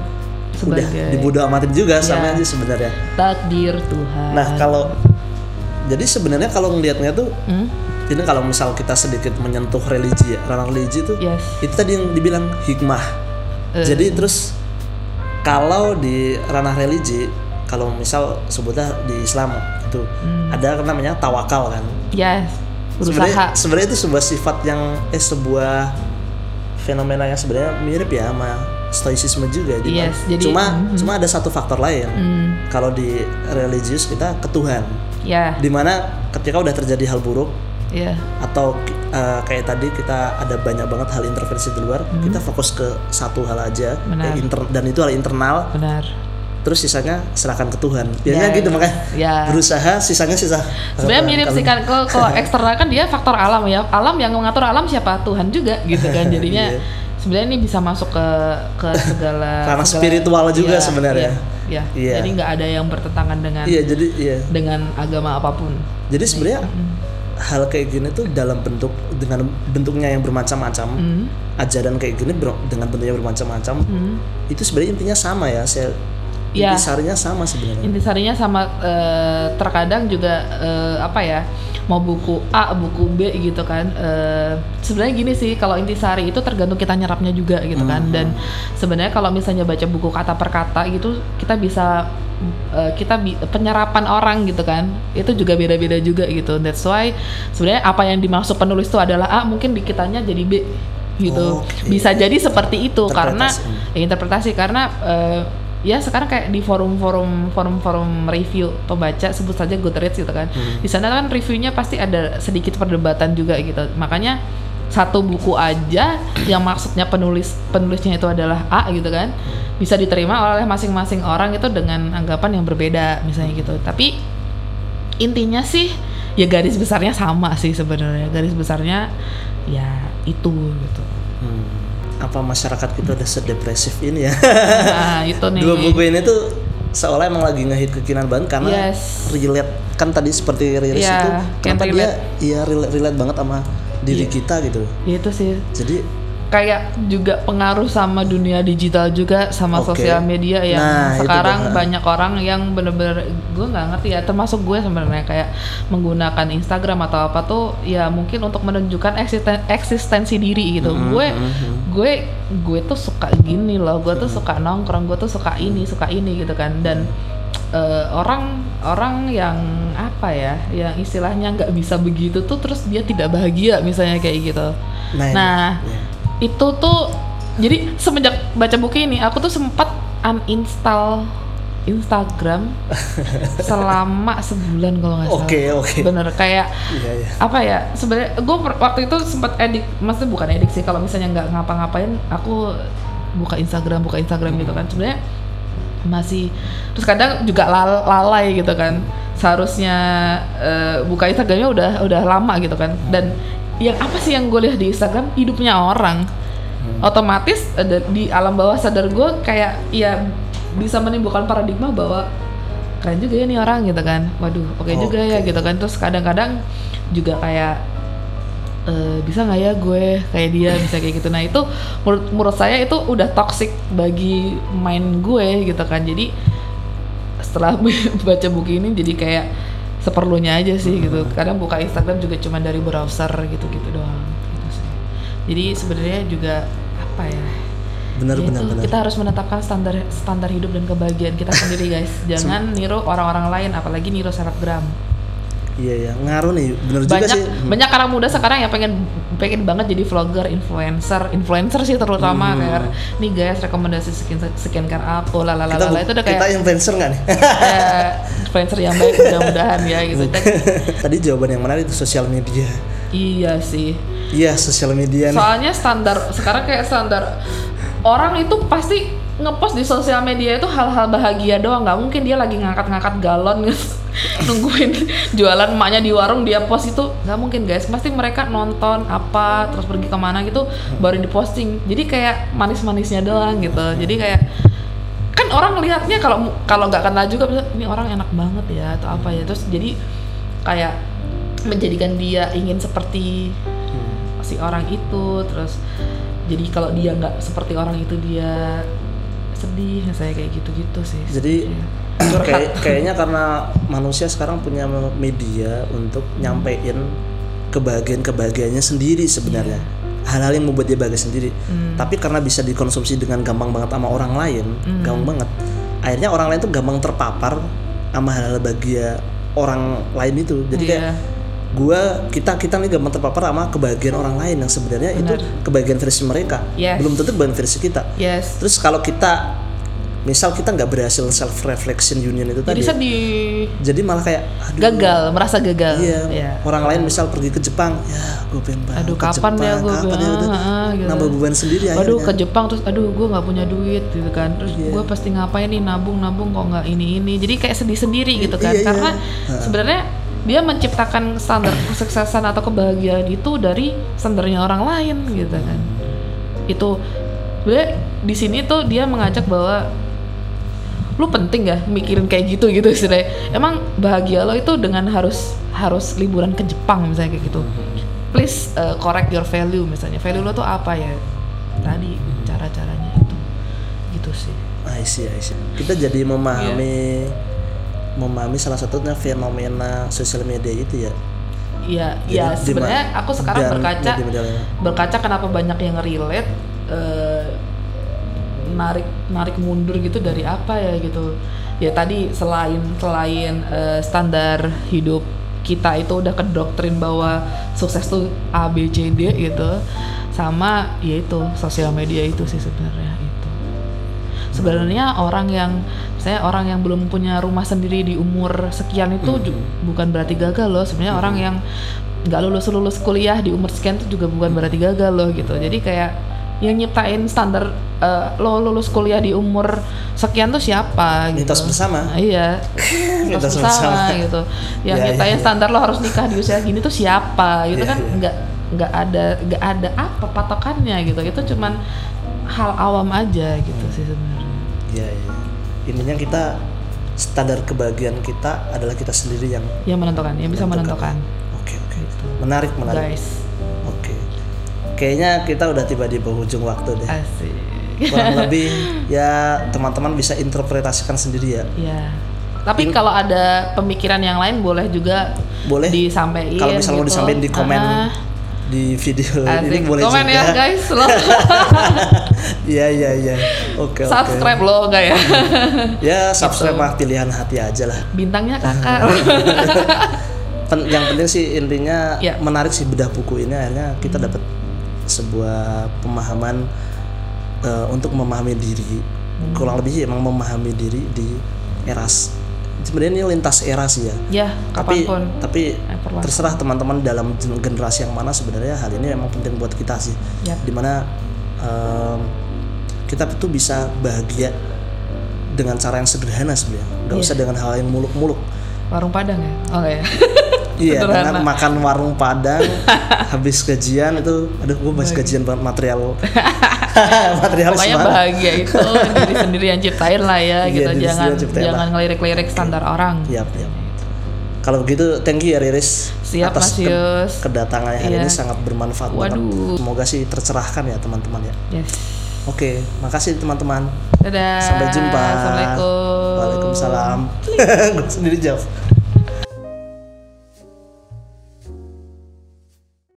Speaker 1: udah
Speaker 2: Sebagai-
Speaker 1: dibodo amatin juga sama
Speaker 2: Iya.
Speaker 1: aja sebenarnya
Speaker 2: takdir Tuhan
Speaker 1: nah kalau jadi sebenarnya kalau ngelihatnya tuh
Speaker 2: Hmm?
Speaker 1: ini kalau misal kita sedikit menyentuh religi ya ranah religi tuh
Speaker 2: yes
Speaker 1: itu tadi yang dibilang hikmah.
Speaker 2: Eh.
Speaker 1: Jadi terus kalau di ranah religi, kalau misal sebutnya di Islam itu ada namanya tawakal kan.
Speaker 2: yes
Speaker 1: Sebenarnya sebenarnya itu sebuah sifat yang eh sebuah fenomena yang sebenarnya mirip ya sama stoicisme juga
Speaker 2: Yes,
Speaker 1: mana-
Speaker 2: jadi-
Speaker 1: cuma
Speaker 2: mhm.
Speaker 1: cuma ada satu faktor lain.
Speaker 2: Hmm,
Speaker 1: Kalau di religius kita ke Tuhan.
Speaker 2: ya
Speaker 1: Di mana ketika udah terjadi hal buruk
Speaker 2: ya
Speaker 1: atau uh, kayak tadi kita ada banyak banget hal intervensi di luar kita fokus ke satu hal aja.
Speaker 2: Benar.
Speaker 1: eh, inter- dan itu hal internal
Speaker 2: benar
Speaker 1: terus sisanya serahkan ke Tuhan biasanya
Speaker 2: Ya,
Speaker 1: gitu makanya
Speaker 2: ya.
Speaker 1: berusaha sisanya sisa
Speaker 2: sebenarnya mirip sih kan kalau kalau eksternal kan dia faktor alam ya alam yang mengatur alam siapa Tuhan juga gitu kan [LAUGHS] jadinya
Speaker 1: Iya.
Speaker 2: sebenarnya ini bisa masuk ke ke segala [LAUGHS]
Speaker 1: Ranah
Speaker 2: segala-
Speaker 1: spiritual juga
Speaker 2: Iya,
Speaker 1: sebenarnya.
Speaker 2: iya, iya.
Speaker 1: Iya.
Speaker 2: jadi nggak ada yang bertentangan dengan
Speaker 1: iya jadi iya
Speaker 2: dengan agama apa pun
Speaker 1: jadi sebenarnya hal kayak gini tuh dalam bentuk dengan bentuknya yang bermacam-macam
Speaker 2: Hmm,
Speaker 1: ajaran kayak gini ber- dengan bentuknya bermacam-macam
Speaker 2: hmm.
Speaker 1: itu sebenarnya intinya sama ya saya
Speaker 2: Iya.
Speaker 1: intisarinya sama sebenarnya
Speaker 2: intisarinya sama eh, terkadang juga eh, apa ya mau buku A buku B gitu kan eh, sebenarnya gini sih kalau intisari itu tergantung kita nyerapnya juga gitu kan dan sebenarnya kalau misalnya baca buku kata per kata gitu kita bisa kita bi- penyerapan orang gitu kan itu juga beda-beda juga gitu that's why sebenarnya apa yang dimaksud penulis itu adalah A mungkin di kitanya jadi B gitu
Speaker 1: Oke.
Speaker 2: bisa jadi seperti itu karena
Speaker 1: Interpretasi.
Speaker 2: ya, interpretasi karena eh, ya sekarang kayak di forum-forum forum-forum review pembaca sebut saja Goodreads gitu kan. Di sana kan reviewnya pasti ada sedikit perdebatan juga gitu. Makanya satu buku aja yang maksudnya penulis penulisnya itu adalah A gitu kan bisa diterima oleh masing-masing orang itu dengan anggapan yang berbeda misalnya gitu. Tapi intinya sih ya garis besarnya sama sih sebenarnya. Garis besarnya ya itu gitu.
Speaker 1: Hmm. Apa masyarakat kita udah sedepresif ini ya
Speaker 2: nah itu [LAUGHS] nih
Speaker 1: dua buku ini tuh seolah emang lagi ngehit kekinan banget karena
Speaker 2: Yes.
Speaker 1: relate kan tadi seperti Riris
Speaker 2: Iya,
Speaker 1: itu kenapa dia
Speaker 2: relate.
Speaker 1: iya relate, relate banget sama diri
Speaker 2: Iya.
Speaker 1: kita gitu
Speaker 2: ya itu sih
Speaker 1: jadi
Speaker 2: kayak juga pengaruh sama dunia digital juga sama
Speaker 1: Oke.
Speaker 2: sosial media yang
Speaker 1: Nah,
Speaker 2: sekarang banyak orang yang bener-bener gue nggak ngerti ya termasuk gue sebenarnya kayak menggunakan Instagram atau apa tuh ya mungkin untuk menunjukkan eksisten- eksistensi diri gitu
Speaker 1: Mhm,
Speaker 2: gue
Speaker 1: mhm.
Speaker 2: gue gue tuh suka gini loh gue tuh suka nongkrong gue tuh suka ini suka ini gitu kan dan eh, orang orang yang apa ya yang istilahnya nggak bisa begitu tuh terus dia tidak bahagia misalnya kayak gitu
Speaker 1: nah,
Speaker 2: Nah,
Speaker 1: ya.
Speaker 2: Itu tuh jadi semenjak baca buku ini aku tuh sempat uninstall Instagram [LAUGHS] selama sebulan kalau nggak salah.
Speaker 1: Oke, oke.
Speaker 2: Bener kayak
Speaker 1: iya iya.
Speaker 2: apa ya sebenarnya gue waktu itu sempat edik maksudnya bukan edik sih kalau misalnya nggak ngapa-ngapain aku buka Instagram buka Instagram gitu kan. Sebenarnya masih terus kadang juga lal- lalai gitu kan. Seharusnya eh, buka Instagramnya udah udah lama gitu kan. Dan yang apa sih yang gue lihat di Instagram? Hidupnya orang. Otomatis ada di alam bawah sadar gue kayak ya bisa menimbulkan paradigma bahwa keren juga ya nih orang gitu kan. Waduh oke juga ya gitu kan. Terus kadang-kadang juga kayak eh, bisa nggak ya gue kayak dia bisa kayak gitu. Nah itu menurut menurut saya itu udah toxic bagi main gue gitu kan. Jadi setelah [LAUGHS] baca buku ini jadi kayak seperlunya aja sih gitu. Kadang buka Instagram juga cuma dari browser gitu-gitu doang gitu sih. Jadi sebenarnya juga apa ya
Speaker 1: benar benar benar.
Speaker 2: kita harus menetapkan standar standar hidup dan kebahagiaan kita sendiri guys. [LAUGHS] Jangan niru orang-orang lain apalagi niru selebgram
Speaker 1: iya ya ngaruh nih juga
Speaker 2: banyak
Speaker 1: sih.
Speaker 2: Banyak anak muda sekarang yang pengen pengen banget jadi vlogger influencer influencer sih terutama kayak nih guys rekomendasi skin skincare apa
Speaker 1: kita,
Speaker 2: lalalala
Speaker 1: bu-
Speaker 2: itu udah
Speaker 1: kita
Speaker 2: kayak
Speaker 1: influencer nggak nih?
Speaker 2: Ya, influencer yang baik mudah-mudahan ya gitu. [LAUGHS]
Speaker 1: Tadi jawaban yang menarik itu sosial media.
Speaker 2: Iya sih.
Speaker 1: Iya sosial media nih.
Speaker 2: Soalnya standar sekarang kayak standar orang itu pasti ngepost di sosial media itu hal-hal bahagia doang. Nggak mungkin dia lagi ngangkat-ngangkat galon [LAUGHS] nungguin jualan emaknya di warung dia post itu. Nggak mungkin guys. Pasti mereka nonton apa terus pergi ke mana gitu baru diposting. Jadi kayak manis-manisnya doang gitu. Jadi kayak kan orang lihatnya kalau kalau nggak kenal juga bisa, ini orang enak banget ya atau apa ya. Terus jadi kayak menjadikan dia ingin seperti si orang itu. Terus jadi kalau dia nggak seperti orang itu dia sedih saya kayak gitu-gitu sih
Speaker 1: Jadi
Speaker 2: Iya. [CLEARS THROAT]
Speaker 1: Kayak, kayaknya karena manusia sekarang punya media untuk nyampein kebahagiaan-kebahagiaannya sendiri sebenarnya. Hal-hal yang membuat dia bahagia sendiri. Tapi karena bisa dikonsumsi dengan gampang banget sama orang lain, gampang banget. Akhirnya orang lain tuh gampang terpapar sama hal-hal bahagia orang lain itu. Jadi kayak
Speaker 2: Iya.
Speaker 1: Gua kita kita nih gampang terpapar sama kebahagiaan orang lain yang sebenarnya itu kebahagiaan versi mereka.
Speaker 2: Yes.
Speaker 1: Belum tentu kebahagiaan versi kita.
Speaker 2: yes
Speaker 1: Terus kalau kita misal kita nggak berhasil self reflection union itu
Speaker 2: jadi
Speaker 1: tadi,
Speaker 2: sedih
Speaker 1: jadi malah kayak aduh,
Speaker 2: gagal merasa gagal
Speaker 1: Iya,
Speaker 2: Iya.
Speaker 1: orang lain misal pergi ke Jepang, ya gue pengen banget
Speaker 2: aduh
Speaker 1: ke
Speaker 2: kapan
Speaker 1: Jepang,
Speaker 2: ya gue
Speaker 1: kapan ya udah
Speaker 2: gitu.
Speaker 1: nambah beban sendiri
Speaker 2: Waduh
Speaker 1: akhirnya.
Speaker 2: ke Jepang terus aduh gue nggak punya duit gitu kan terus
Speaker 1: Iya.
Speaker 2: gue pasti ngapain nih nabung nabung kok nggak ini ini jadi kayak sedih sendiri gitu kan
Speaker 1: Iya, iya.
Speaker 2: karena
Speaker 1: Ha.
Speaker 2: sebenarnya dia menciptakan standar kesuksesan atau kebahagiaan itu dari standarnya orang lain gitu kan. Itu sebenarnya di sini tuh dia mengajak bahwa lu penting ya mikirin kayak gitu gitu istilahnya emang bahagia lo itu dengan harus harus liburan ke Jepang misalnya kayak gitu. Please uh, correct your value misalnya. Value lo tuh apa ya? Tadi cara-caranya itu. Gitu sih.
Speaker 1: I see, I see. Kita jadi memahami
Speaker 2: Iya.
Speaker 1: Memahami salah satunya fenomena sosial media itu ya.
Speaker 2: Iya, ya
Speaker 1: di
Speaker 2: sebenarnya aku sekarang berkaca berkaca kenapa banyak yang relate eh, narik narik mundur gitu dari apa ya gitu. Ya tadi selain selain eh, standar hidup kita itu udah kedoktrin bahwa sukses tuh A B C D gitu. Sama ya itu sosial media itu sih sebenarnya itu. Sebenarnya orang yang saya orang yang belum punya rumah sendiri di umur sekian itu ju- bukan berarti gagal loh. Sebenarnya orang yang nggak lulus lulus kuliah di umur sekian itu juga bukan berarti gagal loh gitu. Jadi kayak yang nyiptain standar eh, lo lulus kuliah di umur sekian tuh siapa gitu.
Speaker 1: Mitos bersama.
Speaker 2: Iya. [LAUGHS]
Speaker 1: Mitos
Speaker 2: Mitos bersama
Speaker 1: bersama.
Speaker 2: gitu. Yang
Speaker 1: Ya, ya,
Speaker 2: nyiptain
Speaker 1: ya.
Speaker 2: standar lo harus nikah di usia gini tuh siapa gitu
Speaker 1: Iya,
Speaker 2: kan
Speaker 1: iya.
Speaker 2: nggak nggak ada nggak ada apa patokannya gitu. Itu cuman hal awam aja gitu sih sebenarnya.
Speaker 1: Iya, iya. Intinya kita standar kebahagiaan kita adalah kita sendiri yang
Speaker 2: Yang menentukan, yang bisa menentukan.
Speaker 1: Oke, oke. Menarik, menarik.
Speaker 2: Guys,
Speaker 1: Oke. Kayaknya kita udah tiba di penghujung waktu deh.
Speaker 2: asik.
Speaker 1: Kurang [LAUGHS] lebih ya teman-teman bisa interpretasikan sendiri ya.
Speaker 2: Ya. Tapi kalau ada pemikiran yang lain boleh juga
Speaker 1: Boleh.
Speaker 2: disampaikan.
Speaker 1: Kalau misalnya mau
Speaker 2: gitu.
Speaker 1: disampaikan di komen
Speaker 2: Ah,
Speaker 1: di video ini
Speaker 2: asik.
Speaker 1: boleh
Speaker 2: komen
Speaker 1: juga.
Speaker 2: ya guys, lo [LAUGHS]
Speaker 1: Iya, iya, iya. Oke, oke.
Speaker 2: subscribe lo enggak ya?
Speaker 1: Ya, subscribe
Speaker 2: Gitu.
Speaker 1: mah pilihan hati aja lah.
Speaker 2: Bintangnya kakak. [LAUGHS]
Speaker 1: Pen- yang penting sih intinya
Speaker 2: Ya.
Speaker 1: menarik sih bedah buku ini akhirnya kita dapat sebuah pemahaman eh, untuk memahami diri kurang lebih emang memahami diri di eras sebenarnya ini lintas era sih ya
Speaker 2: ya,
Speaker 1: tapi
Speaker 2: kapan pun.
Speaker 1: tapi
Speaker 2: Everlasting.
Speaker 1: terserah teman-teman dalam gen- generasi yang mana sebenarnya hal ini emang penting buat kita sih
Speaker 2: Yap.
Speaker 1: di mana em, kita tuh bisa bahagia dengan cara yang sederhana sebenarnya nggak
Speaker 2: Iya.
Speaker 1: usah dengan hal yang muluk-muluk
Speaker 2: Warung Padang ya? Oh ya. [LAUGHS]
Speaker 1: Iya,
Speaker 2: Sederhana.
Speaker 1: dengan makan warung Padang [LAUGHS] habis gajian itu, aduh gue habis gajian banget material. [LAUGHS] material
Speaker 2: Pokoknya
Speaker 1: banget.
Speaker 2: bahagia itu diri sendiri yang ciptain lah ya
Speaker 1: Iya,
Speaker 2: gitu.
Speaker 1: diri
Speaker 2: Jangan jangan ngelirik-lirik standar orang.
Speaker 1: Yap, yap. Kalau begitu, thank you ya Riris
Speaker 2: Siap,
Speaker 1: atas
Speaker 2: Yus.
Speaker 1: kedatangannya hari
Speaker 2: Iya.
Speaker 1: ini sangat bermanfaat banget.
Speaker 2: Waduh.
Speaker 1: Semoga sih tercerahkan ya teman-teman ya.
Speaker 2: Yes.
Speaker 1: Oke, makasih teman-teman.
Speaker 2: Dadah.
Speaker 1: Sampai jumpa.
Speaker 2: Assalamualaikum.
Speaker 1: Waalaikumsalam. [LAUGHS] Gue sendiri jawab.